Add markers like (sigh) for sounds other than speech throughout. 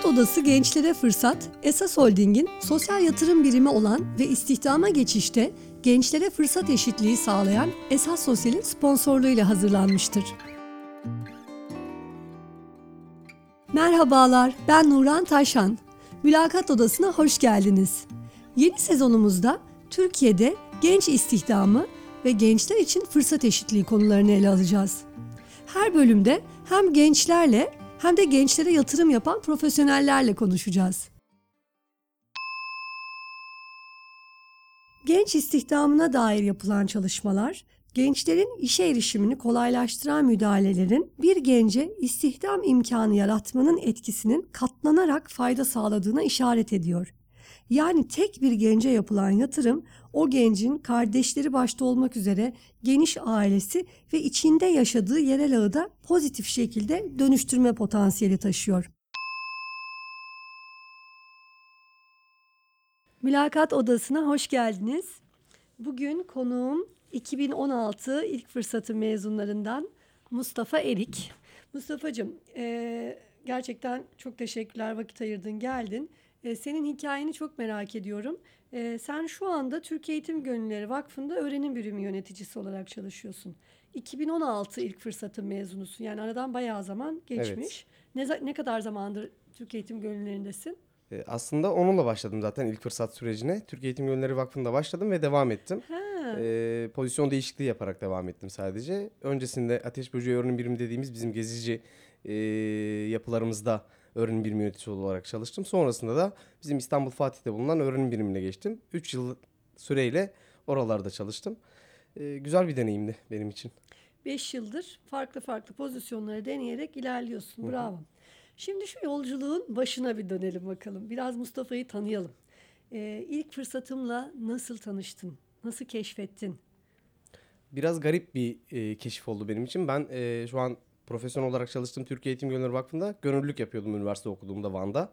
Mülakat Odası Gençlere Fırsat, Esas Holding'in sosyal yatırım birimi olan ve istihdama geçişte gençlere fırsat eşitliği sağlayan Esas Sosyal'in sponsorluğuyla hazırlanmıştır. Merhabalar, ben Nuran Taşan. Mülakat Odası'na hoş geldiniz. Yeni sezonumuzda Türkiye'de genç istihdamı ve gençler için fırsat eşitliği konularını ele alacağız. Her bölümde hem gençlerle hem de gençlere yatırım yapan profesyonellerle konuşacağız. Genç istihdamına dair yapılan çalışmalar, gençlerin işe erişimini kolaylaştıran müdahalelerin bir gence istihdam imkanı yaratmanın etkisinin katlanarak fayda sağladığına işaret ediyor. Yani tek bir gence yapılan yatırım o gencin kardeşleri başta olmak üzere geniş ailesi ve içinde yaşadığı yerel ağı da pozitif şekilde dönüştürme potansiyeli taşıyor. Mülakat Odası'na hoş geldiniz. Bugün konuğum 2016 ilk fırsatı mezunlarından Mustafa Erik. Mustafa'cığım e, gerçekten çok teşekkürler vakit ayırdın geldin. E, senin hikayeni çok merak ediyorum. E, sen şu anda Türkiye Eğitim Gönülleri Vakfı'nda öğrenim birimi yöneticisi olarak çalışıyorsun. 2016 ilk fırsatı mezunusun. Yani aradan bayağı zaman geçmiş. Ne, ne kadar zamandır Türkiye Eğitim Gönüllerindesin? E, aslında onunla başladım zaten ilk fırsat sürecine. Türkiye Eğitim Gönülleri Vakfı'nda başladım ve devam ettim. E, pozisyon değişikliği yaparak devam ettim sadece. Öncesinde Ateş Böceği Öğrenim Birimi dediğimiz bizim gezici e, yapılarımızda öğrenim birimi yöneticisi olarak çalıştım. Sonrasında da bizim İstanbul Fatih'te bulunan öğrenim birimine geçtim. 3 yıl süreyle oralarda çalıştım. E, güzel bir deneyimdi benim için. 5 yıldır farklı farklı pozisyonları deneyerek ilerliyorsun. Bravo. Hı hı. Şimdi şu yolculuğun başına bir dönelim bakalım. Biraz Mustafa'yı tanıyalım. Ee, ilk fırsatımla nasıl tanıştın? Nasıl keşfettin? Biraz garip bir e, keşif oldu benim için. Ben e, şu an profesyonel olarak çalıştığım Türkiye Eğitim Gönüllü Vakfı'nda gönüllülük yapıyordum üniversite okuduğumda Van'da.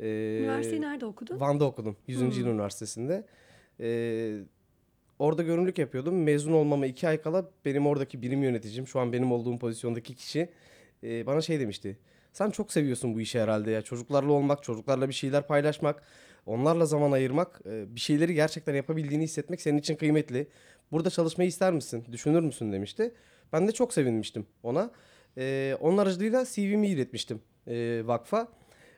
Ee, Üniversiteyi nerede okudun? Van'da okudum. 100. Hmm. Yıl Üniversitesi'nde. Ee, orada gönüllülük yapıyordum. Mezun olmama iki ay kala benim oradaki birim yöneticim, şu an benim olduğum pozisyondaki kişi e, bana şey demişti. Sen çok seviyorsun bu işi herhalde ya. Çocuklarla olmak, çocuklarla bir şeyler paylaşmak, onlarla zaman ayırmak, e, bir şeyleri gerçekten yapabildiğini hissetmek senin için kıymetli. Burada çalışmayı ister misin, düşünür müsün demişti. Ben de çok sevinmiştim ona. E, onun aracılığıyla CV'mi iletmiştim e, vakfa.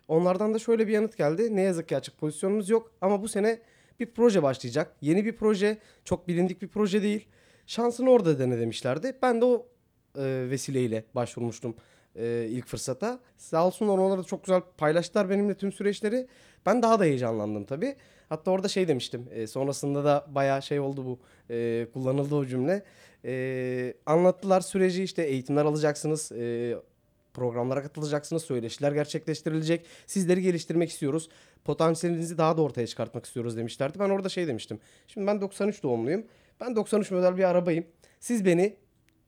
Onlardan da şöyle bir yanıt geldi. Ne yazık ki açık pozisyonumuz yok ama bu sene bir proje başlayacak. Yeni bir proje, çok bilindik bir proje değil. Şansını orada dene demişlerdi. Ben de o e, vesileyle başvurmuştum e, ilk fırsata. Sağ olsunlar onlar da çok güzel paylaştılar benimle tüm süreçleri. Ben daha da heyecanlandım tabii. Hatta orada şey demiştim. E, sonrasında da bayağı şey oldu bu. E, kullanıldı o cümle. E, anlattılar süreci işte eğitimler alacaksınız. E, programlara katılacaksınız. Söyleşiler gerçekleştirilecek. Sizleri geliştirmek istiyoruz. Potansiyelinizi daha da ortaya çıkartmak istiyoruz demişlerdi. Ben orada şey demiştim. Şimdi ben 93 doğumluyum. Ben 93 model bir arabayım. Siz beni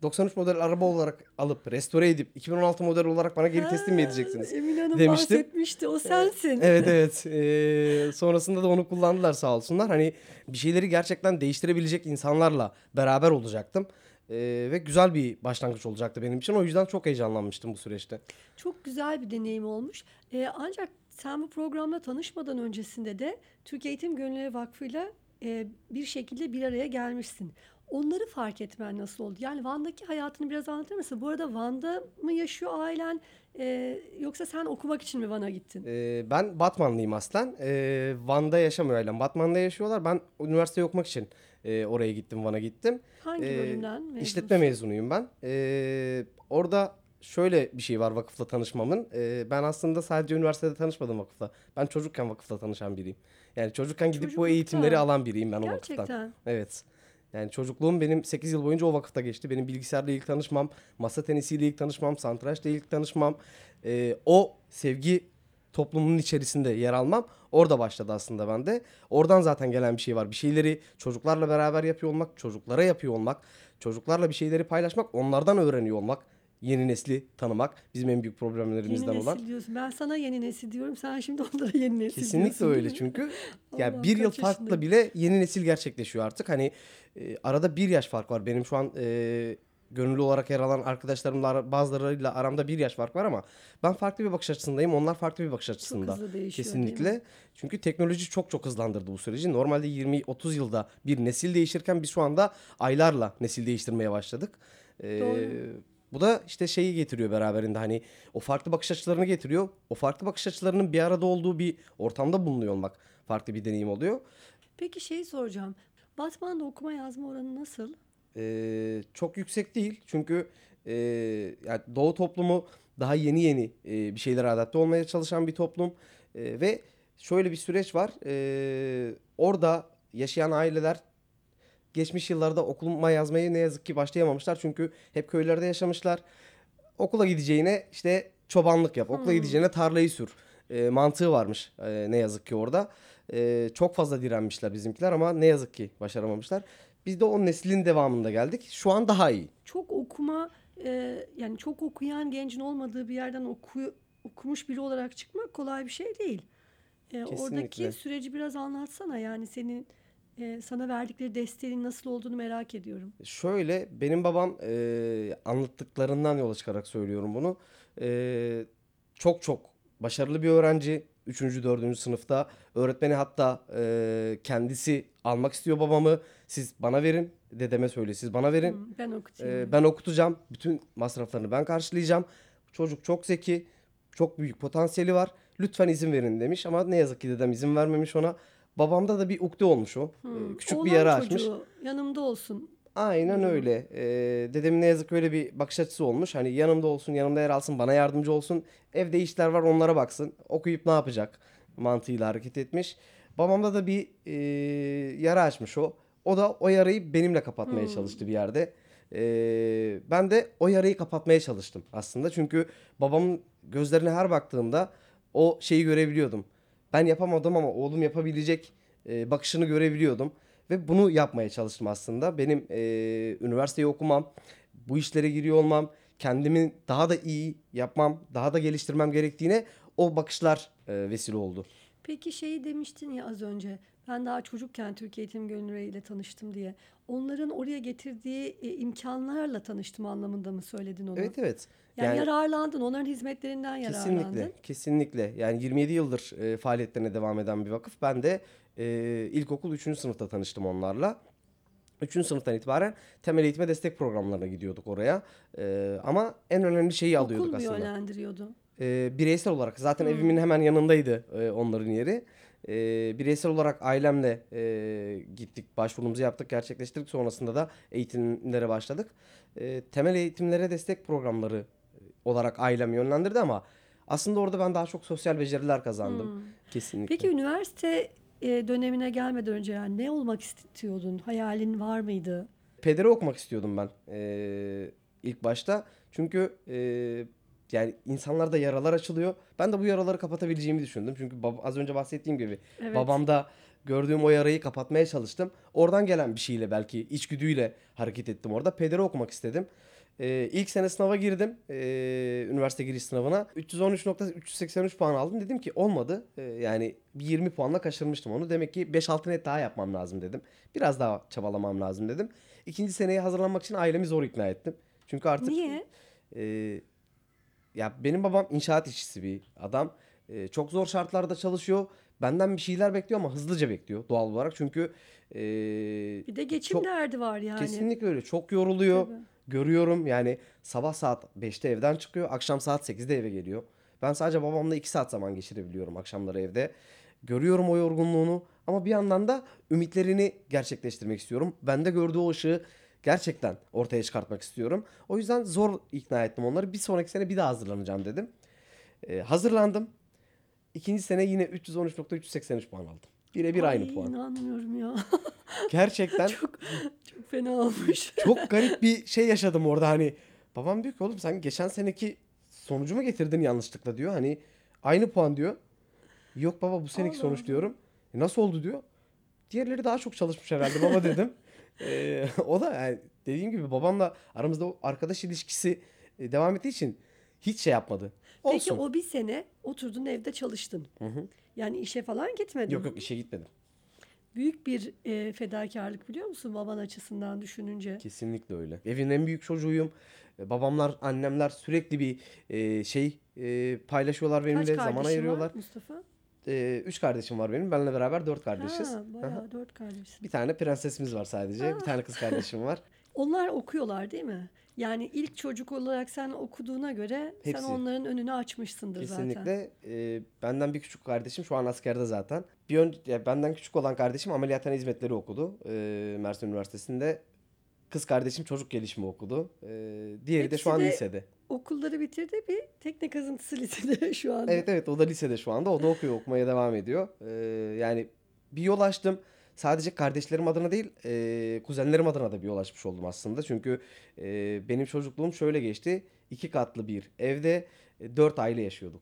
93 model araba olarak alıp restore edip 2016 model olarak bana geri teslim mi edeceksiniz? Emin Hanım demiştim. bahsetmişti o sensin. Evet evet. Ee, sonrasında da onu kullandılar sağ olsunlar. Hani bir şeyleri gerçekten değiştirebilecek insanlarla beraber olacaktım. Ee, ve güzel bir başlangıç olacaktı benim için. O yüzden çok heyecanlanmıştım bu süreçte. Çok güzel bir deneyim olmuş. Ee, ancak sen bu programla tanışmadan öncesinde de Türkiye Eğitim Gönülleri Vakfı'yla e, bir şekilde bir araya gelmişsin. Onları fark etmen nasıl oldu? Yani Van'daki hayatını biraz anlatır mısın? Bu arada Van'da mı yaşıyor ailen? Ee, yoksa sen okumak için mi Van'a gittin? Ee, ben Batmanlıyım aslen. Ee, Van'da yaşamıyor ailem. Batman'da yaşıyorlar. Ben üniversite okumak için e, oraya gittim, Van'a gittim. Hangi ee, bölümden mezunsun? İşletme mezunuyum ben. Ee, orada şöyle bir şey var vakıfla tanışmamın. Ee, ben aslında sadece üniversitede tanışmadım vakıfla. Ben çocukken vakıfla tanışan biriyim. Yani çocukken gidip Çocuklukta. bu eğitimleri alan biriyim ben Gerçekten. o vakıftan. Evet. Yani çocukluğum benim 8 yıl boyunca o vakıfta geçti. Benim bilgisayarla ilk tanışmam, masa tenisiyle ilk tanışmam, santraçla ilk tanışmam. E, o sevgi toplumunun içerisinde yer almam orada başladı aslında bende. Oradan zaten gelen bir şey var. Bir şeyleri çocuklarla beraber yapıyor olmak, çocuklara yapıyor olmak, çocuklarla bir şeyleri paylaşmak, onlardan öğreniyor olmak yeni nesli tanımak bizim en büyük problemlerimizden yeni olan. Yeni nesil diyorsun. Ben sana yeni nesil diyorum. Sen şimdi onlara yeni nesil Kesinlikle diyorsun. öyle çünkü. ya (laughs) bir yıl farkla yaşındayım. bile yeni nesil gerçekleşiyor artık. Hani e, arada bir yaş fark var. Benim şu an e, gönüllü olarak yer alan arkadaşlarımla bazılarıyla aramda bir yaş fark var ama ben farklı bir bakış açısındayım. Onlar farklı bir bakış açısında. hızlı değişiyor? Kesinlikle. Çünkü teknoloji çok çok hızlandırdı bu süreci. Normalde 20-30 yılda bir nesil değişirken biz şu anda aylarla nesil değiştirmeye başladık. Ee, Doğru. Bu da işte şeyi getiriyor beraberinde hani o farklı bakış açılarını getiriyor. O farklı bakış açılarının bir arada olduğu bir ortamda bulunuyor olmak farklı bir deneyim oluyor. Peki şey soracağım. Batman'da okuma yazma oranı nasıl? Ee, çok yüksek değil. Çünkü e, yani Doğu toplumu daha yeni yeni e, bir şeylere adapte olmaya çalışan bir toplum. E, ve şöyle bir süreç var. E, orada yaşayan aileler geçmiş yıllarda okuma yazmayı ne yazık ki başlayamamışlar. Çünkü hep köylerde yaşamışlar. Okula gideceğine işte çobanlık yap. Okula gideceğine tarlayı sür. E, mantığı varmış e, ne yazık ki orada. E, çok fazla direnmişler bizimkiler ama ne yazık ki başaramamışlar. Biz de o neslin devamında geldik. Şu an daha iyi. Çok okuma e, yani çok okuyan gencin olmadığı bir yerden oku, okumuş biri olarak çıkmak kolay bir şey değil. E, oradaki süreci biraz anlatsana. Yani senin e, sana verdikleri desteğin nasıl olduğunu merak ediyorum. Şöyle benim babam e, anlattıklarından yola çıkarak söylüyorum bunu. E, çok çok başarılı bir öğrenci. 3. 4. sınıfta. Öğretmeni hatta e, kendisi almak istiyor babamı. Siz bana verin. Dedeme söyle siz bana verin. Hı, ben okutayım. Ee, ben okutacağım. Bütün masraflarını ben karşılayacağım. Çocuk çok zeki. Çok büyük potansiyeli var. Lütfen izin verin demiş ama ne yazık ki dedem izin vermemiş ona. Babamda da bir ukde olmuş o. Hı, küçük bir oğlan yara açmış. çocuğu yanımda olsun. Aynen öyle. Ee, dedemin ne yazık öyle bir bakış açısı olmuş. Hani yanımda olsun, yanımda yer alsın, bana yardımcı olsun. Evde işler var onlara baksın. Okuyup ne yapacak mantığıyla hareket etmiş. Babamda da bir e, yara açmış o. O da o yarayı benimle kapatmaya çalıştı bir yerde. Ee, ben de o yarayı kapatmaya çalıştım aslında. Çünkü babamın gözlerine her baktığımda o şeyi görebiliyordum. Ben yapamadım ama oğlum yapabilecek e, bakışını görebiliyordum. Ve bunu yapmaya çalıştım aslında. Benim e, üniversiteyi okumam, bu işlere giriyor olmam, kendimi daha da iyi yapmam, daha da geliştirmem gerektiğine o bakışlar e, vesile oldu. Peki şey demiştin ya az önce. Ben daha çocukken Türkiye Eğitim Gönüllüleri ile tanıştım diye. Onların oraya getirdiği e, imkanlarla tanıştım anlamında mı söyledin onu? Evet evet. Yani, yararlandın, onların hizmetlerinden yararlandın. Kesinlikle, kesinlikle. Yani 27 yıldır e, faaliyetlerine devam eden bir vakıf. Ben de e, ilkokul 3. sınıfta tanıştım onlarla. 3. sınıftan itibaren temel eğitime destek programlarına gidiyorduk oraya. E, ama en önemli şeyi alıyorduk Okul mu aslında. yönlendiriyordu? E, bireysel olarak zaten evimin hemen yanındaydı e, onların yeri. E, bireysel olarak ailemle e, gittik, başvurumuzu yaptık, gerçekleştirdik. Sonrasında da eğitimlere başladık. E, temel eğitimlere destek programları olarak ailem yönlendirdi ama aslında orada ben daha çok sosyal beceriler kazandım. Kesinlikle. Peki üniversite e, dönemine gelmeden önce yani ne olmak istiyordun? Hayalin var mıydı? pedere okumak istiyordum ben e, ilk başta. Çünkü e, yani insanlarda yaralar açılıyor. Ben de bu yaraları kapatabileceğimi düşündüm. Çünkü bab- az önce bahsettiğim gibi Evet. babamda gördüğüm o yarayı kapatmaya çalıştım. Oradan gelen bir şeyle belki içgüdüyle hareket ettim orada. Pedere okumak istedim. E, ilk sene sınava girdim. E, üniversite giriş sınavına. 313.383 puan aldım. Dedim ki olmadı. E, yani bir 20 puanla kaçırmıştım onu. Demek ki 5-6 net daha yapmam lazım dedim. Biraz daha çabalamam lazım dedim. İkinci seneye hazırlanmak için ailemi zor ikna ettim. Çünkü artık Niye? e, ya benim babam inşaat işçisi bir adam. E, çok zor şartlarda çalışıyor. Benden bir şeyler bekliyor ama hızlıca bekliyor doğal olarak. Çünkü e, Bir de geçim çok- derdi var yani. kesinlikle öyle. Çok yoruluyor. Tabii. Görüyorum yani sabah saat 5'te evden çıkıyor. Akşam saat 8'de eve geliyor. Ben sadece babamla 2 saat zaman geçirebiliyorum akşamları evde. Görüyorum o yorgunluğunu ama bir yandan da ümitlerini gerçekleştirmek istiyorum. Bende gördüğü o ışığı gerçekten ortaya çıkartmak istiyorum. O yüzden zor ikna ettim onları. Bir sonraki sene bir daha hazırlanacağım dedim. Ee, hazırlandım. İkinci sene yine 313.383 puan aldım. Birebir Ay, aynı puan. inanmıyorum ya. (laughs) Gerçekten çok çok fena olmuş. (laughs) çok garip (laughs) bir şey yaşadım orada hani. Babam diyor ki oğlum sen geçen seneki sonucu mu getirdin yanlışlıkla diyor. Hani aynı puan diyor. Yok baba bu seneki Allah sonuç Allah. diyorum. "E, nasıl oldu diyor. Diğerleri daha çok çalışmış herhalde baba dedim. Ee, o da yani dediğim gibi babamla aramızda o arkadaş ilişkisi e, devam ettiği için hiç şey yapmadı. Peki Olsun. o bir sene oturdun evde çalıştın. Hı hı. Yani işe falan gitmedin. Yok yok işe gitmedim. büyük bir e, fedakarlık biliyor musun baban açısından düşününce? Kesinlikle öyle. Evin en büyük çocuğuyum. E, Babamlar, annemler sürekli bir e, şey e, paylaşıyorlar Kaç benimle, zaman kardeşin ayırıyorlar. var Mustafa? E, üç kardeşim var benim. Benimle beraber dört kardeşiz. Ha, bayağı dört kardeşsin. Bir tane prensesimiz var sadece. Bir tane kız kardeşim var. (laughs) Onlar okuyorlar değil mi? Yani ilk çocuk olarak sen okuduğuna göre Hepsi. sen onların önünü açmışsındır zaten. Kesinlikle. E, benden bir küçük kardeşim şu an askerde zaten. Bir ön, ya benden küçük olan kardeşim ameliyathane hizmetleri okudu. E, Mersin Üniversitesi'nde. Kız kardeşim çocuk gelişimi okudu. E, diğeri de Hepsi şu an de- lisede. Okulları bitirdi bir tekne kazıntısı (laughs) lisede şu anda. Evet evet o da lisede şu anda. O da okuyor, okumaya devam ediyor. Ee, yani bir yol açtım. Sadece kardeşlerim adına değil, e, kuzenlerim adına da bir yol açmış oldum aslında. Çünkü e, benim çocukluğum şöyle geçti. İki katlı bir evde e, dört aile yaşıyorduk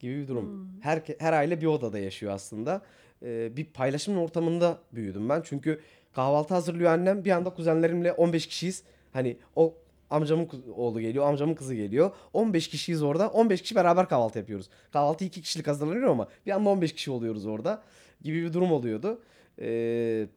gibi bir durum. Her, her aile bir odada yaşıyor aslında. E, bir paylaşım ortamında büyüdüm ben. Çünkü kahvaltı hazırlıyor annem. Bir anda kuzenlerimle 15 kişiyiz. Hani o amcamın oğlu geliyor, amcamın kızı geliyor. 15 kişiyiz orada. 15 kişi beraber kahvaltı yapıyoruz. Kahvaltı 2 kişilik hazırlanıyor ama bir anda 15 kişi oluyoruz orada gibi bir durum oluyordu. Ee,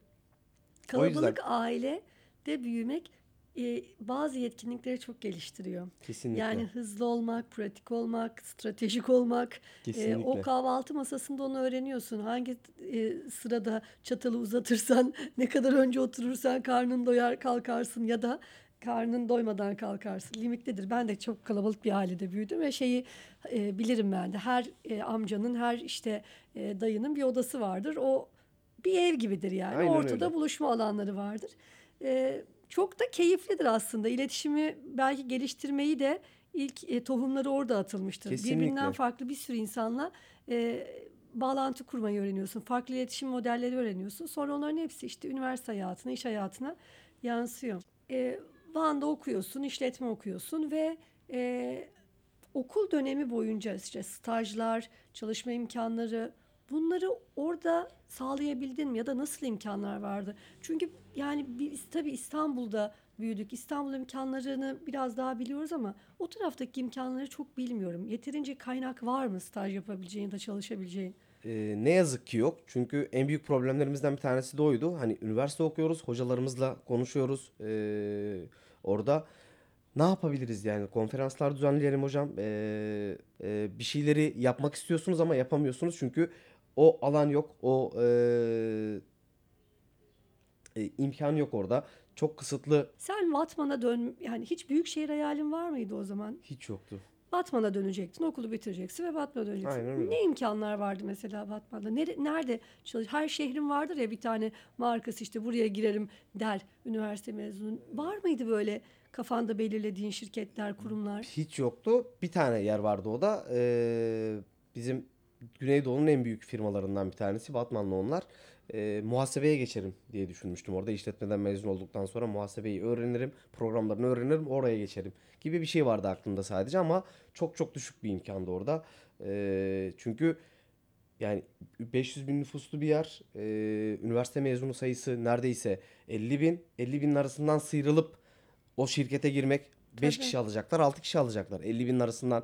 o yüzden- Kalabalık aile de büyümek e, bazı yetkinlikleri çok geliştiriyor. kesinlikle. Yani hızlı olmak, pratik olmak, stratejik olmak. E, kesinlikle. o kahvaltı masasında onu öğreniyorsun. Hangi e, sırada çatalı uzatırsan, (laughs) ne kadar önce oturursan karnın doyar kalkarsın ya da karnın doymadan kalkarsın. Limitlidir. Ben de çok kalabalık bir ailede büyüdüm ve şeyi e, bilirim ben de. Her e, amcanın, her işte e, dayının bir odası vardır. O bir ev gibidir yani. Aynen Ortada öyle. buluşma alanları vardır. E, çok da keyiflidir aslında. İletişimi belki geliştirmeyi de ilk e, tohumları orada atılmıştır. Kesinlikle. Birbirinden farklı bir sürü insanla e, bağlantı kurmayı öğreniyorsun. Farklı iletişim modelleri öğreniyorsun. Sonra onların hepsi işte üniversite hayatına, iş hayatına yansıyor. E, Van'da okuyorsun, işletme okuyorsun ve e, okul dönemi boyunca işte stajlar, çalışma imkanları bunları orada sağlayabildin mi ya da nasıl imkanlar vardı? Çünkü yani biz tabii İstanbul'da büyüdük. İstanbul imkanlarını biraz daha biliyoruz ama o taraftaki imkanları çok bilmiyorum. Yeterince kaynak var mı staj yapabileceğin ya da çalışabileceğin? Ee, ne yazık ki yok. Çünkü en büyük problemlerimizden bir tanesi de oydu. Hani üniversite okuyoruz, hocalarımızla konuşuyoruz. Ee, orada ne yapabiliriz yani? Konferanslar düzenleyelim hocam. Ee, e, bir şeyleri yapmak istiyorsunuz ama yapamıyorsunuz çünkü o alan yok, o e, e, imkan yok orada. Çok kısıtlı Sen Batman'a dön yani hiç büyük şehir hayalin var mıydı o zaman? hiç yoktu. Batman'a dönecektin, okulu bitireceksin ve Batman'a döneceksin. Aynen öyle. Ne imkanlar vardı mesela Batman'da? Nere- nerede çalış? Her şehrin vardır ya bir tane markası işte buraya girerim der üniversite mezunu. Var mıydı böyle kafanda belirlediğin şirketler, kurumlar? Hiç yoktu. Bir tane yer vardı o da. Ee, bizim Güneydoğu'nun en büyük firmalarından bir tanesi. Batmanlı onlar. Ee, muhasebeye geçerim diye düşünmüştüm orada. İşletmeden mezun olduktan sonra muhasebeyi öğrenirim. Programlarını öğrenirim. Oraya geçerim. Gibi bir şey vardı aklımda sadece ama çok çok düşük bir imkandı orada. Ee, çünkü yani 500 bin nüfuslu bir yer. Ee, üniversite mezunu sayısı neredeyse 50 bin. 50 binin arasından sıyrılıp o şirkete girmek 5 Tabii. kişi alacaklar, 6 kişi alacaklar. 50 binin arasından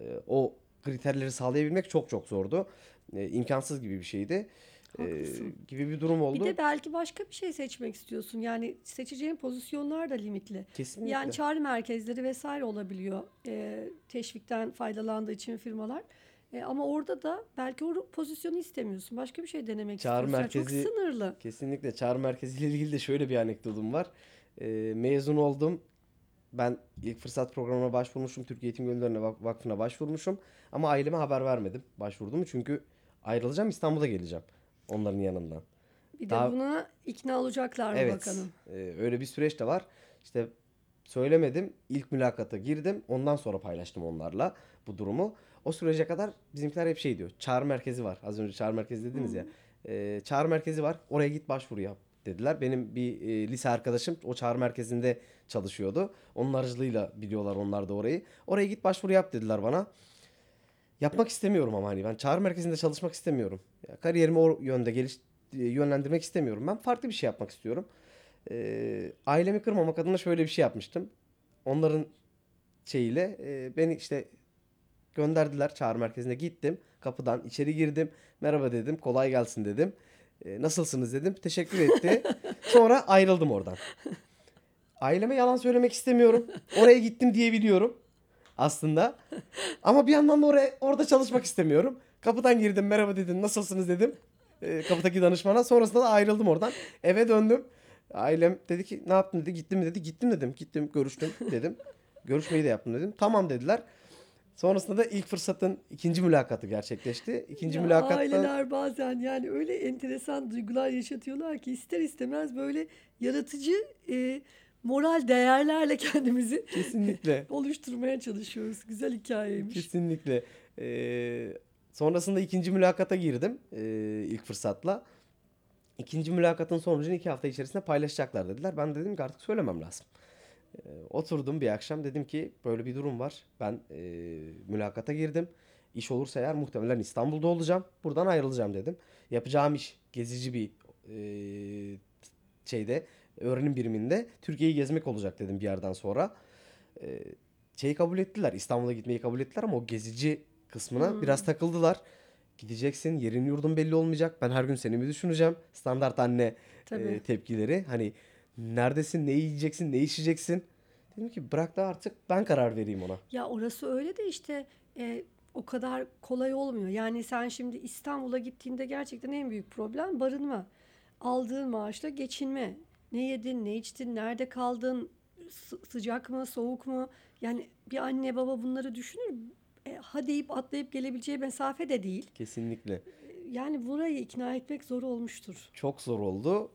e, o kriterleri sağlayabilmek çok çok zordu. E, imkansız gibi bir şeydi. E, gibi bir durum oldu. Bir de belki başka bir şey seçmek istiyorsun. Yani seçeceğin pozisyonlar da limitli. Kesinlikle. Yani çağrı merkezleri vesaire olabiliyor. Ee, teşvikten faydalandığı için firmalar. Ee, ama orada da belki o pozisyonu istemiyorsun. Başka bir şey denemek Çağrı istiyorsun. merkezi- Çok sınırlı. Kesinlikle çağrı merkeziyle ilgili de şöyle bir anekdotum var. E, mezun oldum. Ben ilk fırsat programına başvurmuşum. Türkiye Eğitim Gönüllerine Vak- Vakfı'na başvurmuşum. Ama aileme haber vermedim başvurduğumu. Çünkü ayrılacağım İstanbul'a geleceğim. Onların yanından. Bir Daha- de buna ikna olacaklar mı Evet. bakalım? e, öyle bir süreç de var. İşte söylemedim. ilk mülakata girdim. Ondan sonra paylaştım onlarla bu durumu. O sürece kadar bizimkiler hep şey diyor. Çağrı merkezi var. Az önce çağrı merkezi dediniz ya. E, çağrı merkezi var. Oraya git başvuru yap dediler. Benim bir e, lise arkadaşım o çağrı merkezinde çalışıyordu. Onun aracılığıyla biliyorlar onlar da orayı. Oraya git başvuru yap dediler bana. Yapmak istemiyorum ama hani ben çağrı merkezinde çalışmak istemiyorum. Ya, kariyerimi o yönde geliş e, yönlendirmek istemiyorum. Ben farklı bir şey yapmak istiyorum. Ee, ailemi kırmamak adına şöyle bir şey yapmıştım. Onların şeyiyle e, beni işte gönderdiler çağrı merkezine gittim. Kapıdan içeri girdim. Merhaba dedim. Kolay gelsin dedim. E, nasılsınız dedim. Teşekkür etti. (laughs) Sonra ayrıldım oradan. Aileme yalan söylemek istemiyorum. Oraya gittim diyebiliyorum aslında. Ama bir yandan da oraya, orada çalışmak istemiyorum. Kapıdan girdim merhaba dedim nasılsınız dedim. E, kapıdaki danışmana. Sonrasında da ayrıldım oradan. Eve döndüm. Ailem dedi ki ne yaptın dedi. Gittin mi dedi. Gittim dedim. Gittim görüştüm dedim. Görüşmeyi de yaptım dedim. Tamam dediler. Sonrasında da ilk fırsatın ikinci mülakatı gerçekleşti. İkinci Ya mülakatta Aileler bazen yani öyle enteresan duygular yaşatıyorlar ki ister istemez böyle yaratıcı e, moral değerlerle (laughs) kendimizi kesinlikle (laughs) oluşturmaya çalışıyoruz. Güzel hikayeymiş. Kesinlikle. Ee, sonrasında ikinci mülakata girdim ee, ilk fırsatla. İkinci mülakatın sonucunu iki hafta içerisinde paylaşacaklar dediler. Ben de dedim ki artık söylemem lazım. Ee, oturdum bir akşam dedim ki böyle bir durum var. Ben ee, mülakata girdim. İş olursa eğer muhtemelen İstanbul'da olacağım. Buradan ayrılacağım dedim. Yapacağım iş gezici bir ee, şeyde öğrenim biriminde Türkiye'yi gezmek olacak dedim bir yerden sonra. Ee, şeyi kabul ettiler. İstanbul'a gitmeyi kabul ettiler ama o gezici kısmına Hmm. biraz takıldılar. Gideceksin, yerin yurdun belli olmayacak. Ben her gün seni mi düşüneceğim? Standart anne Tabii. e, tepkileri. Hani neredesin, ne yiyeceksin, ne içeceksin? Dedim ki bırak da artık ben karar vereyim ona. Ya orası öyle de işte e, o kadar kolay olmuyor. Yani sen şimdi İstanbul'a gittiğinde gerçekten en büyük problem barınma. Aldığın maaşla geçinme. Ne yedin, ne içtin, nerede kaldın, sı- sıcak mı, soğuk mu? Yani bir anne baba bunları düşünür. E, ha deyip atlayıp gelebileceği mesafe de değil. Kesinlikle. Yani burayı ikna etmek zor olmuştur. Çok zor oldu.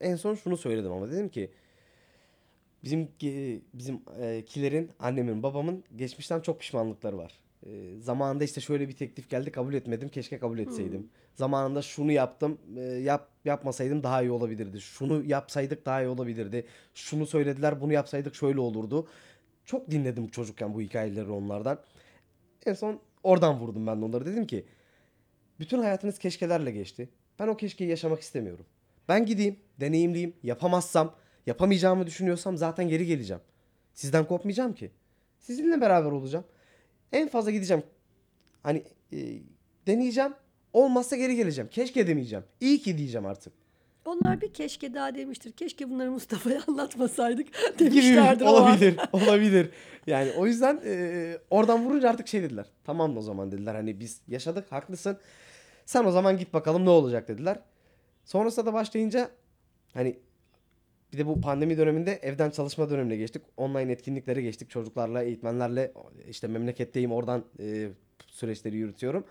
Ee, en son şunu söyledim ama dedim ki bizim bizim e, kilerin annemin babamın geçmişten çok pişmanlıkları var. Ee, zamanında işte şöyle bir teklif geldi kabul etmedim keşke kabul etseydim. Zamanında şunu yaptım e, yap yapmasaydım daha iyi olabilirdi. Şunu yapsaydık daha iyi olabilirdi. Şunu söylediler bunu yapsaydık şöyle olurdu. Çok dinledim çocukken bu hikayeleri onlardan. En son oradan vurdum ben onları. Dedim ki bütün hayatınız keşkelerle geçti. Ben o keşkeyi yaşamak istemiyorum. Ben gideyim, deneyimleyeyim. Yapamazsam, yapamayacağımı düşünüyorsam zaten geri geleceğim. Sizden kopmayacağım ki. Sizinle beraber olacağım. En fazla gideceğim. Hani e, deneyeceğim. Olmazsa geri geleceğim. Keşke demeyeceğim. İyi ki diyeceğim artık. Onlar bir keşke daha demiştir. Keşke bunları Mustafa'ya (laughs) anlatmasaydık demişlerdir olabilir. olabilir. Yani o yüzden e, oradan vurunca artık şey dediler. Tamam o zaman dediler. Hani biz yaşadık haklısın. Sen o zaman git bakalım ne olacak dediler. Sonrasında da başlayınca hani bir de bu pandemi döneminde evden çalışma dönemine geçtik. Online etkinliklere geçtik. Çocuklarla, eğitmenlerle işte memleketteyim oradan e, süreçleri yürütüyorum.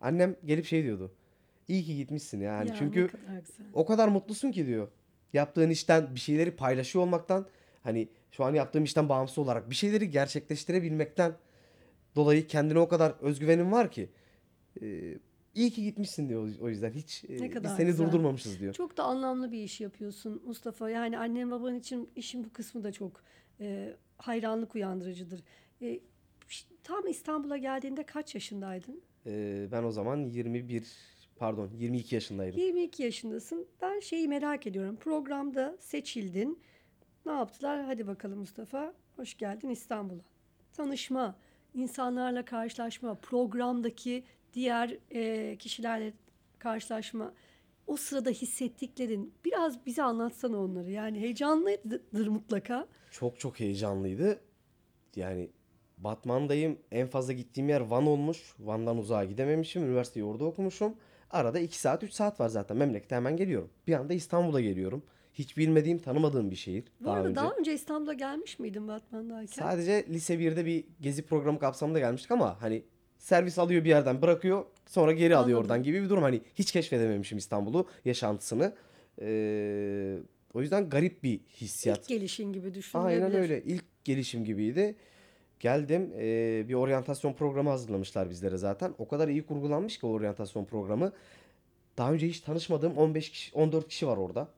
Annem gelip şey diyordu. İyi ki gitmişsin yani. Ya, Çünkü kadar o kadar mutlusun ki diyor. Yaptığın işten bir şeyleri paylaşıyor olmaktan hani şu an yaptığım işten bağımsız olarak bir şeyleri gerçekleştirebilmekten dolayı kendine o kadar özgüvenin var ki. Ee, iyi ki gitmişsin diyor o yüzden hiç e, Ne biz kadar seni güzel. durdurmamışız diyor. Çok da anlamlı bir iş yapıyorsun Mustafa. Yani annen baban için işin bu kısmı da çok e, hayranlık uyandırıcıdır. E, tam İstanbul'a geldiğinde kaç yaşındaydın? Ee, ben o zaman 21 pardon 22 yaşındaydım. 22 yaşındasın. Ben şeyi merak ediyorum. Programda seçildin. Ne yaptılar? Hadi bakalım Mustafa. Hoş geldin İstanbul'a. Tanışma, insanlarla karşılaşma, programdaki diğer e, kişilerle karşılaşma. O sırada hissettiklerin biraz bize anlatsana onları. Yani heyecanlıdır mutlaka. Çok çok heyecanlıydı. Yani Batman'dayım. En fazla gittiğim yer Van olmuş. Van'dan uzağa gidememişim. Üniversiteyi orada okumuşum. Arada 2 saat 3 saat var zaten. Memlekete hemen geliyorum. Bir anda İstanbul'a geliyorum. Hiç bilmediğim, tanımadığım bir şehir. Bu daha arada önce. daha önce İstanbul'a gelmiş miydin Batman'dayken? Sadece lise 1'de bir gezi programı kapsamında gelmiştik ama hani servis alıyor bir yerden bırakıyor sonra geri alıyor Anladım. oradan gibi bir durum. Hani hiç keşfedememişim İstanbul'u, yaşantısını. Ee, o yüzden garip bir hissiyat. İlk gelişin gibi düşünülebilir. Aynen öyle. İlk gelişim gibiydi. Geldim eee, bir oryantasyon programı hazırlamışlar bizlere zaten. O kadar iyi kurgulanmış ki o oryantasyon programı. Daha önce hiç tanışmadığım 15 kişi, 14 kişi var orada.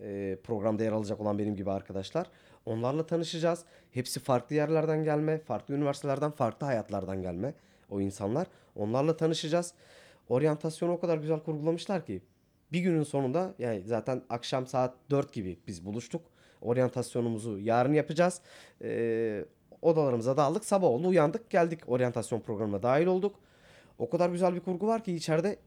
Eee, programda yer alacak olan benim gibi arkadaşlar. Onlarla tanışacağız. Hepsi farklı yerlerden gelme, farklı üniversitelerden, farklı hayatlardan gelme o insanlar. Onlarla tanışacağız. Oryantasyonu o kadar güzel kurgulamışlar ki bir günün sonunda yani zaten akşam saat 4 gibi biz buluştuk. Oryantasyonumuzu yarın yapacağız. Ee, odalarımıza dağıldık. Sabah oldu uyandık geldik oryantasyon programına dahil olduk. O kadar güzel bir kurgu var ki içeride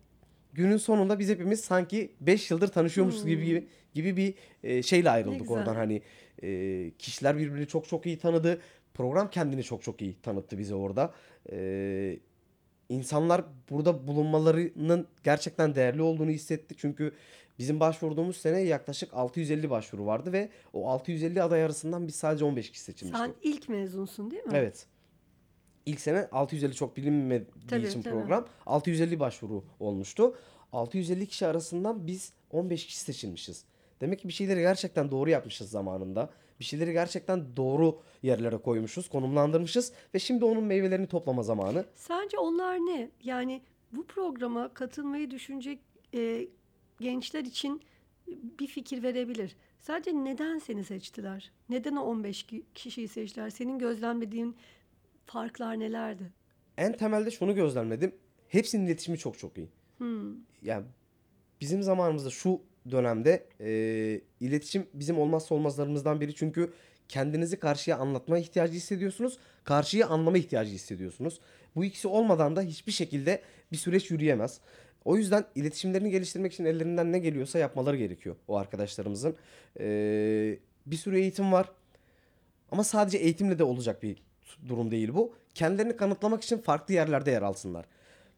günün sonunda biz hepimiz sanki 5 yıldır tanışıyormuşuz gibi gibi, gibi bir e, şeyle ayrıldık oradan. Hani e, kişiler birbirini çok çok iyi tanıdı. Program kendini çok çok iyi tanıttı bize orada. E, insanlar burada bulunmalarının gerçekten değerli olduğunu hissetti. Çünkü bizim başvurduğumuz sene yaklaşık 650 başvuru vardı ve o 650 aday arasından biz sadece 15 kişi seçilmiştik. Sen ilk mezunsun değil mi? Evet. İlk sene 650 çok bilinmediği Tabii, için tabii. program 650 başvuru olmuştu. 650 kişi arasından biz 15 kişi seçilmişiz. Demek ki bir şeyleri gerçekten doğru yapmışız zamanında. Bir şeyleri gerçekten doğru yerlere koymuşuz, konumlandırmışız ve şimdi onun meyvelerini toplama zamanı. Sence onlar ne? Yani bu programa katılmayı düşünecek e, gençler için bir fikir verebilir. Sadece neden seni seçtiler? Neden o 15 ki- kişiyi seçtiler? Senin gözlemlediğin farklar nelerdi? En temelde şunu gözlemledim. Hepsinin iletişimi çok çok iyi. Hmm. Yani bizim zamanımızda şu dönemde e, iletişim bizim olmazsa olmazlarımızdan biri. Çünkü kendinizi karşıya anlatma ihtiyacı hissediyorsunuz. Karşıyı anlama ihtiyacı hissediyorsunuz. Bu ikisi olmadan da hiçbir şekilde bir süreç yürüyemez. O yüzden iletişimlerini geliştirmek için ellerinden ne geliyorsa yapmaları gerekiyor o arkadaşlarımızın. E, bir sürü eğitim var. Ama sadece eğitimle de olacak bir durum değil bu. Kendilerini kanıtlamak için farklı yerlerde yer alsınlar.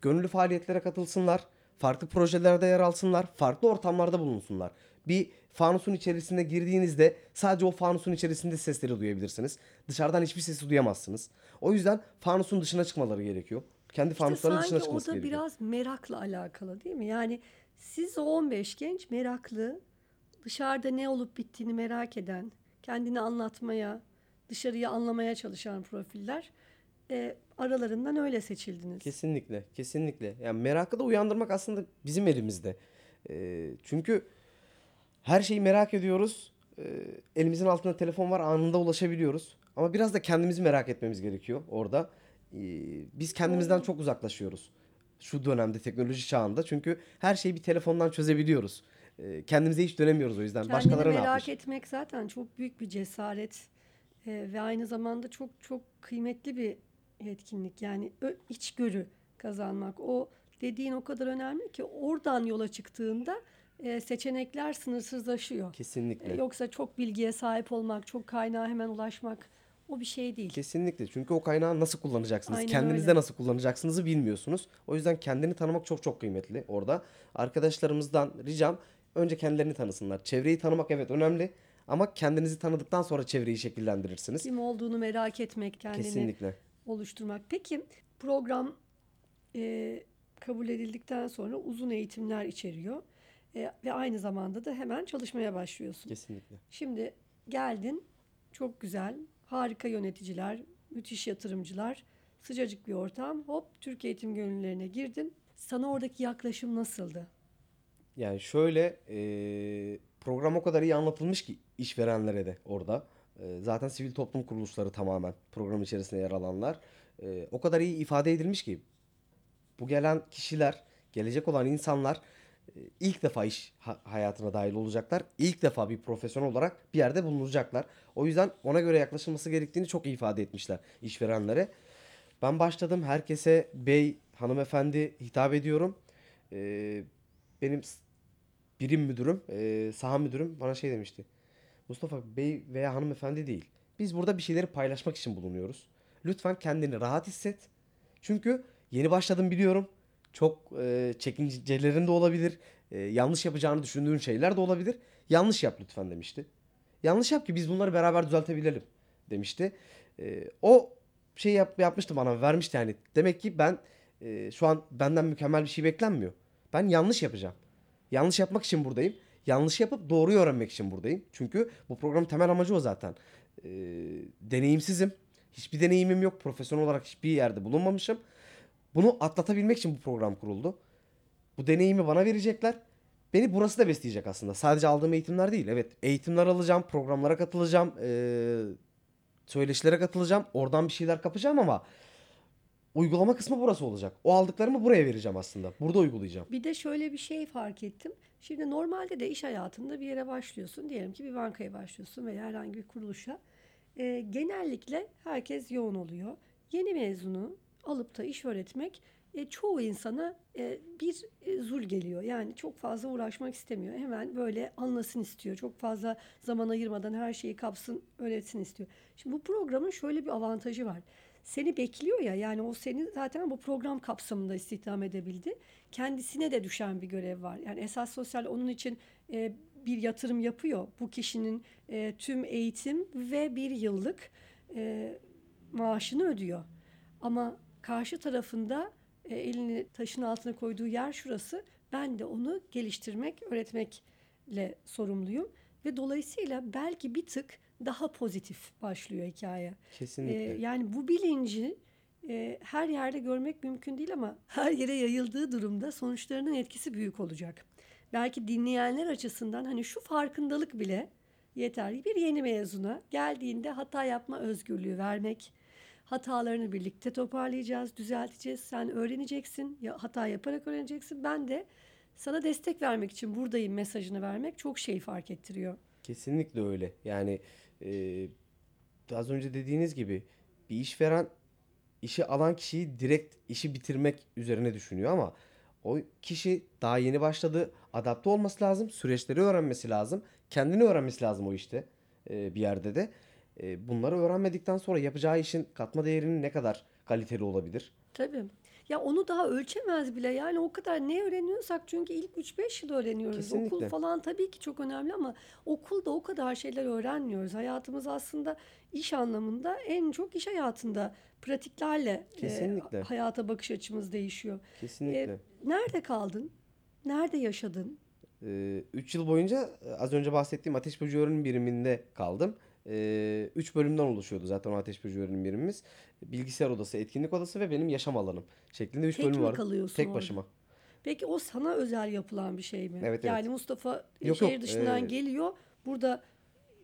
Gönüllü faaliyetlere katılsınlar. Farklı projelerde yer alsınlar. Farklı ortamlarda bulunsunlar. Bir fanusun içerisine girdiğinizde sadece o fanusun içerisinde sesleri duyabilirsiniz. Dışarıdan hiçbir sesi duyamazsınız. O yüzden fanusun dışına çıkmaları gerekiyor. Kendi İşte fanusların dışına sanki o çıkması da gerekiyor. biraz merakla alakalı değil mi? Yani siz o 15 genç meraklı, dışarıda ne olup bittiğini merak eden, kendini anlatmaya, dışarıyı anlamaya çalışan profiller e, aralarından öyle seçildiniz. Kesinlikle, kesinlikle. Yani merakı da uyandırmak aslında bizim elimizde. Ee, çünkü her şeyi merak ediyoruz. Ee, elimizin altında telefon var, anında ulaşabiliyoruz. Ama biraz da kendimizi merak etmemiz gerekiyor orada. Ee, biz kendimizden çok uzaklaşıyoruz. Şu dönemde teknoloji çağında. Çünkü her şeyi bir telefondan çözebiliyoruz. Ee, kendimize hiç dönemiyoruz o yüzden. Kendini Başkaları ne merak yapmış? etmek zaten çok büyük bir cesaret e, ve aynı zamanda çok çok kıymetli bir etkinlik. Yani içgörü kazanmak. O dediğin o kadar önemli ki oradan yola çıktığında e, seçenekler sınırsızlaşıyor. Kesinlikle. E, Yoksa çok bilgiye sahip olmak, çok kaynağa hemen ulaşmak o bir şey değil. Kesinlikle. Çünkü o kaynağı nasıl kullanacaksınız? Aynen Kendinizde öyle. nasıl kullanacaksınızı bilmiyorsunuz. O yüzden kendini tanımak çok çok kıymetli orada. Arkadaşlarımızdan ricam önce kendilerini tanısınlar. Çevreyi tanımak evet önemli ama kendinizi tanıdıktan sonra çevreyi şekillendirirsiniz. Kim olduğunu merak etmek, kendini Kesinlikle. Oluşturmak. Peki program e, kabul edildikten sonra uzun eğitimler içeriyor E, ve aynı zamanda da hemen çalışmaya başlıyorsun. Kesinlikle. Şimdi geldin, çok güzel, harika yöneticiler, müthiş yatırımcılar, sıcacık bir ortam. Hop Türk Eğitim Gönüllülerine girdin. Sana oradaki yaklaşım nasıldı? Yani şöyle e, program o kadar iyi anlatılmış ki işverenlere de orada. E, zaten sivil toplum kuruluşları tamamen program içerisinde yer alanlar. E, o kadar iyi ifade edilmiş ki bu gelen kişiler, gelecek olan insanlar e, ilk defa iş ha- hayatına dahil olacaklar. İlk defa bir profesyonel olarak bir yerde bulunacaklar. O yüzden ona göre yaklaşılması gerektiğini çok ifade etmişler işverenlere. Ben başladım. Herkese bey, hanımefendi hitap ediyorum. E, benim birim müdürüm, e, saha müdürüm bana şey demişti. Mustafa bey veya hanımefendi değil. Biz burada bir şeyleri paylaşmak için bulunuyoruz. Lütfen kendini rahat hisset. Çünkü yeni başladım biliyorum. Çok e, çekincelerin de olabilir. E, yanlış yapacağını düşündüğün şeyler de olabilir. Yanlış yap lütfen demişti. Yanlış yap ki biz bunları beraber düzeltebilelim demişti. E, o şey yap, yapmıştı bana vermişti yani. Demek ki ben e, şu an benden mükemmel bir şey beklenmiyor. Ben yanlış yapacağım. Yanlış yapmak için buradayım. Yanlış yapıp doğruyu öğrenmek için buradayım. Çünkü bu programın temel amacı o zaten. E, deneyimsizim. Hiçbir deneyimim yok. Profesyonel olarak hiçbir yerde bulunmamışım. Bunu atlatabilmek için bu program kuruldu. Bu deneyimi bana verecekler. Beni burası da besleyecek aslında. Sadece aldığım eğitimler değil. Evet eğitimler alacağım, programlara katılacağım, eee, söyleşilere katılacağım. Oradan bir şeyler kapacağım ama uygulama kısmı burası olacak. O aldıklarımı buraya vereceğim aslında. Burada uygulayacağım. Bir de şöyle bir şey fark ettim. Şimdi normalde de iş hayatında bir yere başlıyorsun. Diyelim ki bir bankaya başlıyorsun veya herhangi bir kuruluşa. Ee, genellikle herkes yoğun oluyor. Yeni mezunu alıp da iş öğretmek e, çoğu insana e, bir e, zul geliyor. Yani çok fazla uğraşmak istemiyor. Hemen böyle anlasın istiyor. Çok fazla zaman ayırmadan her şeyi kapsın, öğretsin istiyor. Şimdi bu programın şöyle bir avantajı var. Seni bekliyor ya yani o seni zaten bu program kapsamında istihdam edebildi. Kendisine de düşen bir görev var. Yani esas sosyal onun için e, bir yatırım yapıyor. Bu kişinin e, tüm eğitim ve bir yıllık e, maaşını ödüyor. Ama karşı tarafında e, elini taşın altına koyduğu yer şurası. Ben de onu geliştirmek, öğretmekle sorumluyum. Ve dolayısıyla belki bir tık daha pozitif başlıyor hikaye. Kesinlikle. Ee, yani bu bilinci e, her yerde görmek mümkün değil ama her yere yayıldığı durumda sonuçlarının etkisi büyük olacak. Belki dinleyenler açısından hani şu farkındalık bile yeter. Bir yeni mezuna geldiğinde hata yapma özgürlüğü vermek, hatalarını birlikte toparlayacağız, düzelteceğiz. Sen öğreneceksin, ya hata yaparak öğreneceksin. Ben de sana destek vermek için buradayım mesajını vermek çok şey fark ettiriyor. Kesinlikle öyle. Yani e, az önce dediğiniz gibi bir işveren işi alan kişiyi direkt işi bitirmek üzerine düşünüyor ama o kişi daha yeni başladı. Adapte olması lazım. Süreçleri öğrenmesi lazım. Kendini öğrenmesi lazım o işte e, bir yerde de. E, bunları öğrenmedikten sonra yapacağı işin katma değerinin ne kadar kaliteli olabilir? Tabii. Ya onu daha ölçemez bile. Yani o kadar ne öğreniyorsak çünkü ilk 3-5 yıl öğreniyoruz. Kesinlikle. Okul falan tabii ki çok önemli ama okulda o kadar şeyler öğrenmiyoruz. Hayatımız aslında iş anlamında en çok iş hayatında pratiklerle e, Kesinlikle. hayata bakış açımız değişiyor. Kesinlikle. E, nerede kaldın? Nerede yaşadın? 3 yıl boyunca e, az önce bahsettiğim ateş böceği öğrenim biriminde kaldım. 3 bölümden oluşuyordu zaten ateş böceği öğrenim birimimiz. Bilgisayar odası, etkinlik odası ve benim yaşam alanım şeklinde 3 Tek bölüm mi vardı. kalıyorsun Tek orada? başıma. Peki o sana özel yapılan bir şey mi? Evet, Yani evet. Mustafa e, Yok, şehir yok, dışından e, geliyor. Burada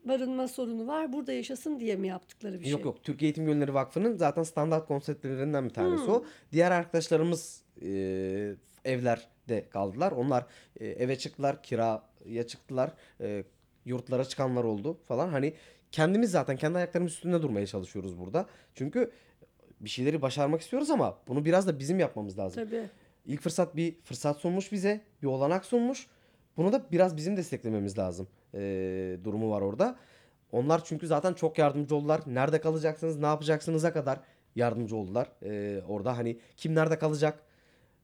barınma sorunu var. Burada yaşasın diye mi yaptıkları bir şey? Yok yok Türkiye Eğitim Gönülleri Vakfı'nın zaten standart konseptlerinden bir tanesi Hmm. o. Diğer arkadaşlarımız e, evlerde kaldılar. Onlar e, eve çıktılar, kiraya çıktılar, e, yurtlara çıkanlar oldu falan. Hani kendimiz zaten kendi ayaklarımız üstünde durmaya çalışıyoruz burada. Çünkü bir şeyleri başarmak istiyoruz ama bunu biraz da bizim yapmamız lazım. Tabii. İlk fırsat bir fırsat sunmuş bize, bir olanak sunmuş. Bunu da biraz bizim desteklememiz lazım. Ee, durumu var orada. Onlar çünkü zaten çok yardımcı oldular. Nerede kalacaksınız, ne yapacaksınız'a kadar yardımcı oldular. Ee, orada hani kim nerede kalacak,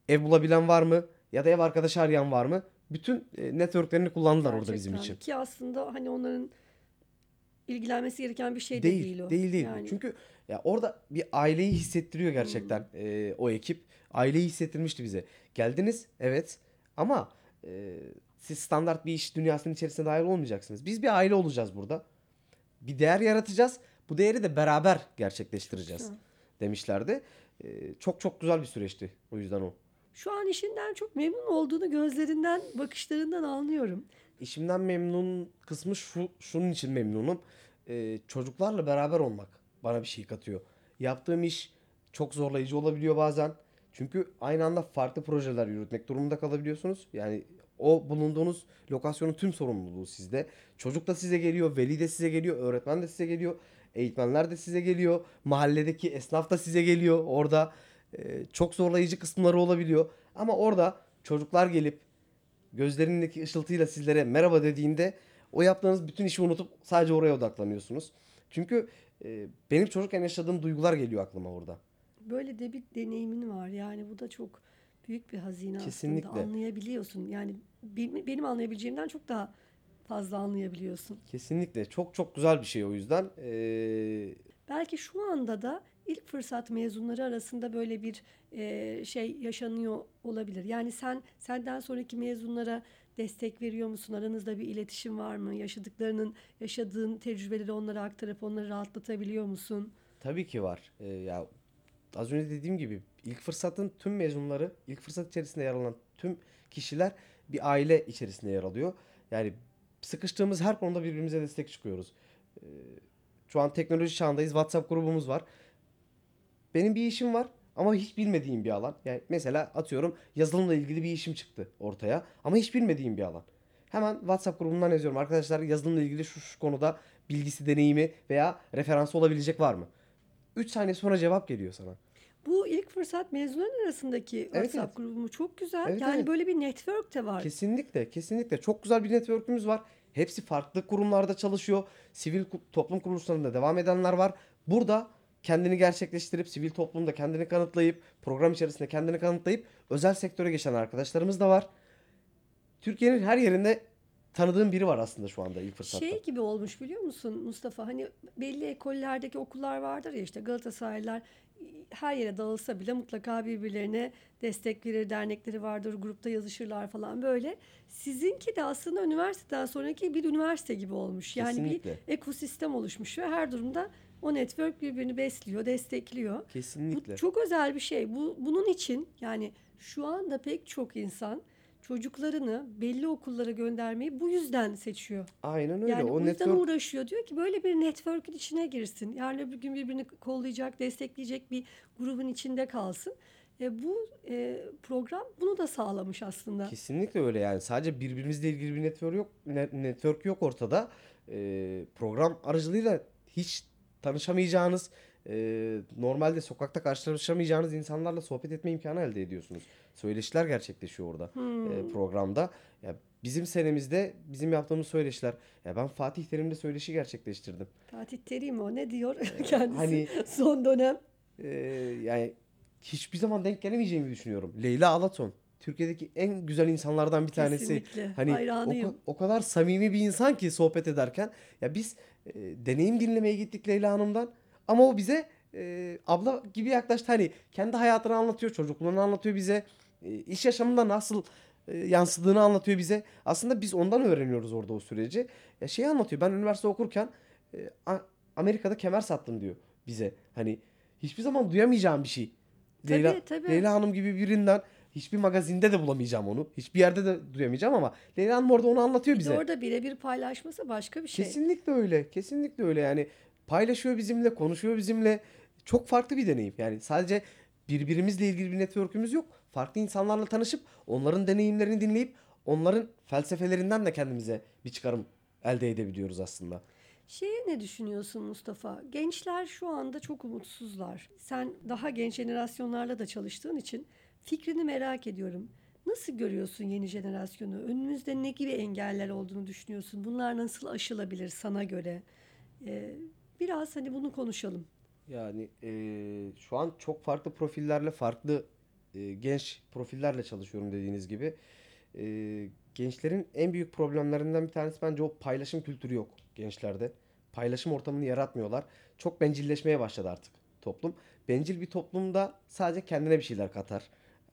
ev bulabilen var mı ya da ev arkadaşı arayan var mı? Bütün e, networklerini kullandılar orada bizim Gerçekten. için. Ki aslında hani onların ilgilenmesi gereken bir şey de Değil, değil o. değil, değil. Yani Çünkü ya orada bir aileyi hissettiriyor gerçekten Hmm. e, o ekip. Aileyi hissettirmişti bize. Geldiniz, evet. Ama e, siz standart bir iş dünyasının içerisine dahil olmayacaksınız. Biz bir aile olacağız burada. Bir değer yaratacağız. Bu değeri de beraber gerçekleştireceğiz demişlerdi. E, çok çok güzel bir süreçti o yüzden o. Şu an işinden çok memnun olduğunu gözlerinden, bakışlarından anlıyorum. İşimden memnun kısmı şu şunun için memnunum. Ee, çocuklarla beraber olmak bana bir şey katıyor. Yaptığım iş çok zorlayıcı olabiliyor bazen. Çünkü aynı anda farklı projeler yürütmek durumunda kalabiliyorsunuz. Yani o bulunduğunuz lokasyonun tüm sorumluluğu sizde. Çocuk da size geliyor, veli de size geliyor, öğretmen de size geliyor, eğitmenler de size geliyor, mahalledeki esnaf da size geliyor. Orada e, çok zorlayıcı kısımları olabiliyor. Ama orada çocuklar gelip gözlerindeki ışıltıyla sizlere merhaba dediğinde o yaptığınız bütün işi unutup sadece oraya odaklanıyorsunuz. Çünkü e, benim çocukken yaşadığım duygular geliyor aklıma orada. Böyle de bir deneyimin var. Yani bu da çok büyük bir hazine Kesinlikle. aslında. Anlayabiliyorsun. Yani benim, benim anlayabileceğimden çok daha fazla anlayabiliyorsun. Kesinlikle çok çok güzel bir şey o yüzden. E, Belki şu anda da ilk fırsat mezunları arasında böyle bir e, şey yaşanıyor olabilir. Yani sen senden sonraki mezunlara destek veriyor musun? Aranızda bir iletişim var mı? Yaşadıklarının, yaşadığın tecrübeleri onlara aktarıp onları rahatlatabiliyor musun? tabii ki var. E, ya az önce dediğim gibi ilk fırsatın tüm mezunları, ilk fırsat içerisinde yer alan tüm kişiler bir aile içerisinde yer alıyor. Yani sıkıştığımız her konuda birbirimize destek çıkıyoruz. E, şu an teknoloji çağındayız. WhatsApp grubumuz var. Benim bir işim var ama hiç bilmediğim bir alan. Yani mesela atıyorum yazılımla ilgili bir işim çıktı ortaya ama hiç bilmediğim bir alan. Hemen WhatsApp grubundan yazıyorum. Arkadaşlar yazılımla ilgili şu, şu konuda bilgisi, deneyimi veya referansı olabilecek var mı? 3 saniye sonra cevap geliyor sana. Bu ilk fırsat mezunların arasındaki WhatsApp evet. grubu çok güzel. Evet, yani evet. böyle bir network de var. Kesinlikle, kesinlikle. Çok güzel bir network'ümüz var. Hepsi farklı kurumlarda çalışıyor. Sivil toplum kuruluşlarında devam edenler var. Burada kendini gerçekleştirip, sivil toplumda kendini kanıtlayıp, program içerisinde kendini kanıtlayıp özel sektöre geçen arkadaşlarımız da var. Türkiye'nin her yerinde tanıdığım biri var aslında şu anda ilk fırsatta. Şey gibi olmuş biliyor musun Mustafa? Hani belli ekollerdeki okullar vardır ya işte Galatasaraylılar her yere dağılsa bile mutlaka birbirlerine destek verir, dernekleri vardır, grupta yazışırlar falan böyle. Sizinki de aslında üniversiteden sonraki bir üniversite gibi olmuş. Yani Kesinlikle. bir ekosistem oluşmuş ve her durumda o network birbirini besliyor, destekliyor. Kesinlikle. Bu çok özel bir şey. Bu bunun için yani şu anda pek çok insan çocuklarını belli okullara göndermeyi bu yüzden seçiyor. Aynen öyle. Yani o o yüzden network uğraşıyor. Diyor ki böyle bir network'ün içine girsin. Yarın öbür gün birbirini kollayacak, destekleyecek bir grubun içinde kalsın. E, bu e, program bunu da sağlamış aslında. Kesinlikle öyle yani sadece birbirimizle ilgili bir network yok ne- network yok ortada. Ee, program aracılığıyla hiç tanışamayacağınız, e, normalde sokakta karşılaşamayacağınız insanlarla sohbet etme imkanı elde ediyorsunuz. Söyleşiler gerçekleşiyor orada Hmm. e, programda. Ya bizim senemizde bizim yaptığımız söyleşiler. Ya ben Fatih Terim'le söyleşi gerçekleştirdim. Fatih Terim o ne diyor (laughs) kendisi hani- son dönem. Ee, yani hiçbir zaman denk gelemeyeceğimi düşünüyorum. Leyla Alaton. Türkiye'deki en güzel insanlardan bir tanesi. Kesinlikle. Hani o, Hayranıyım. o kadar samimi bir insan ki sohbet ederken. Ya biz e, deneyim dinlemeye gittik Leyla Hanım'dan. Ama o bize e, abla gibi yaklaştı. Hani kendi hayatını anlatıyor, çocukluğunu anlatıyor bize. E, iş yaşamında nasıl e, yansıdığını anlatıyor bize. Aslında biz ondan öğreniyoruz orada o süreci. Ya şeyi anlatıyor. Ben üniversite okurken e, Amerika'da kemer sattım diyor bize. Hani hiçbir zaman duyamayacağım bir şey. Tabii, Leyla, tabii. Leyla Hanım gibi birinden hiçbir magazinde de bulamayacağım onu. Hiçbir yerde de duyamayacağım ama Leyla Hanım orada onu anlatıyor Bir bize. orada birebir paylaşması başka bir şey. Kesinlikle öyle. Kesinlikle öyle. Yani paylaşıyor bizimle, konuşuyor bizimle. Çok farklı bir deneyim. Yani sadece birbirimizle ilgili bir network'ümüz yok. Farklı insanlarla tanışıp onların deneyimlerini dinleyip onların felsefelerinden de kendimize bir çıkarım elde edebiliyoruz aslında. Şeye ne düşünüyorsun Mustafa? Gençler şu anda çok umutsuzlar. Sen daha genç jenerasyonlarla da çalıştığın için fikrini merak ediyorum. Nasıl görüyorsun yeni jenerasyonu? Önümüzde ne gibi engeller olduğunu düşünüyorsun? Bunlar nasıl aşılabilir sana göre? Ee, biraz hani bunu konuşalım. Yani eee, şu an çok farklı profillerle, farklı eee, genç profillerle çalışıyorum dediğiniz gibi. Eee, gençlerin en büyük problemlerinden bir tanesi bence o paylaşım kültürü yok gençlerde. Paylaşım ortamını yaratmıyorlar. Çok bencilleşmeye başladı artık toplum. Bencil bir toplumda sadece kendine bir şeyler katar.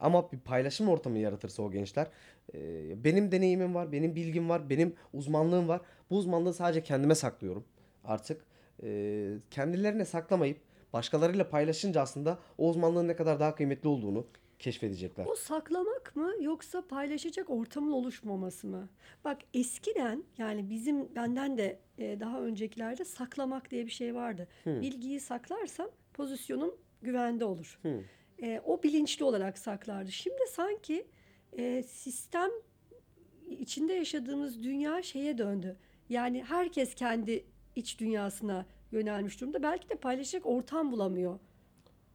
Ama bir paylaşım ortamı yaratırsa o gençler, eee, benim deneyimim var, benim bilgim var, benim uzmanlığım var. Bu uzmanlığı sadece kendime saklıyorum artık. Eee, kendilerine saklamayıp başkalarıyla paylaşınca aslında o uzmanlığın ne kadar daha kıymetli olduğunu keşfedecekler. O saklamak mı yoksa paylaşacak ortamın oluşmaması mı? Bak eskiden yani bizim benden de e, daha öncekilerde saklamak diye bir şey vardı. Hı. Bilgiyi saklarsam pozisyonum güvende olur. Hı. E, o bilinçli olarak saklardı. Şimdi sanki e, sistem içinde yaşadığımız dünya şeye döndü. Yani herkes kendi iç dünyasına yönelmiş durumda. Belki de paylaşacak ortam bulamıyor.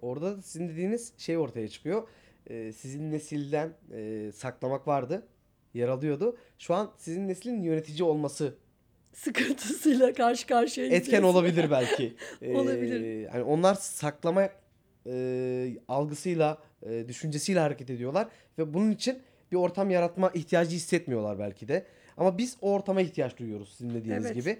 Orada da sizin dediğiniz şey ortaya çıkıyor. Eee, sizin nesilden eee, saklamak vardı, yer alıyordu. Şu an sizin neslin yönetici olması Sıkıntısıyla karşı karşıyayız. etken olabilir belki. (laughs) Olabilir. Eee, yani onlar saklama eee, algısıyla, eee, düşüncesiyle hareket ediyorlar ve bunun için bir ortam yaratma ihtiyacı hissetmiyorlar belki de. Ama biz o ortama ihtiyaç duyuyoruz sizin dediğiniz Evet. gibi.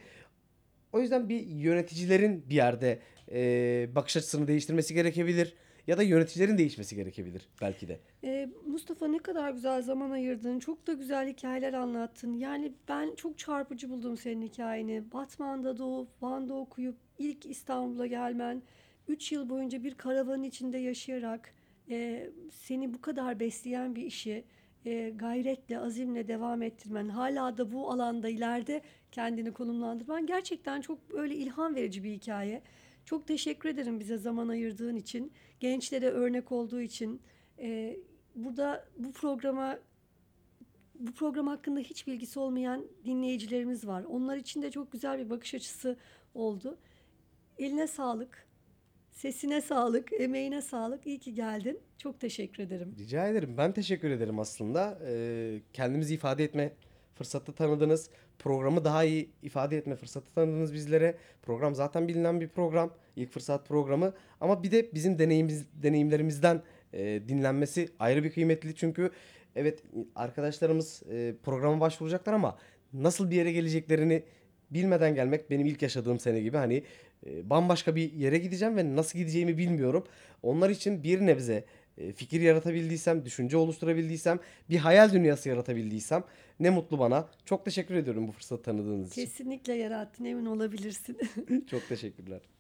O yüzden bir yöneticilerin bir yerde eee, bakış açısını değiştirmesi gerekebilir ya da yöneticilerin değişmesi gerekebilir belki de. Ee, Mustafa ne kadar güzel zaman ayırdın. Çok da güzel hikayeler anlattın. Yani ben çok çarpıcı buldum senin hikayeni. Batman'da doğup, Van'da okuyup, ilk İstanbul'a gelmen, 3 yıl boyunca bir karavanın içinde yaşayarak e, seni bu kadar besleyen bir işi e, gayretle, azimle devam ettirmen, hala da bu alanda ileride kendini konumlandırman gerçekten çok böyle ilham verici bir hikaye. Çok teşekkür ederim bize zaman ayırdığın için, gençlere örnek olduğu için. Ee, burada bu programa bu program hakkında hiç bilgisi olmayan dinleyicilerimiz var. Onlar için de çok güzel bir bakış açısı oldu. Eline sağlık. Sesine sağlık, emeğine sağlık. İyi ki geldin. Çok teşekkür ederim. Rica ederim. Ben teşekkür ederim aslında. Ee, kendimizi ifade etme fırsatı tanıdınız. Programı daha iyi ifade etme fırsatı tanıdınız bizlere. Program zaten bilinen bir program. İlk fırsat programı. Ama bir de bizim deneyimiz, deneyimlerimizden e, dinlenmesi ayrı bir kıymetli. Çünkü evet arkadaşlarımız e, programa başvuracaklar ama nasıl bir yere geleceklerini bilmeden gelmek benim ilk yaşadığım sene gibi hani bambaşka bir yere gideceğim ve nasıl gideceğimi bilmiyorum. Onlar için bir nebze e, fikir yaratabildiysem, düşünce oluşturabildiysem, bir hayal dünyası yaratabildiysem ne mutlu bana. Çok teşekkür ediyorum bu fırsatı tanıdığınız için. Kesinlikle yarattın, emin olabilirsin. (laughs) Çok teşekkürler.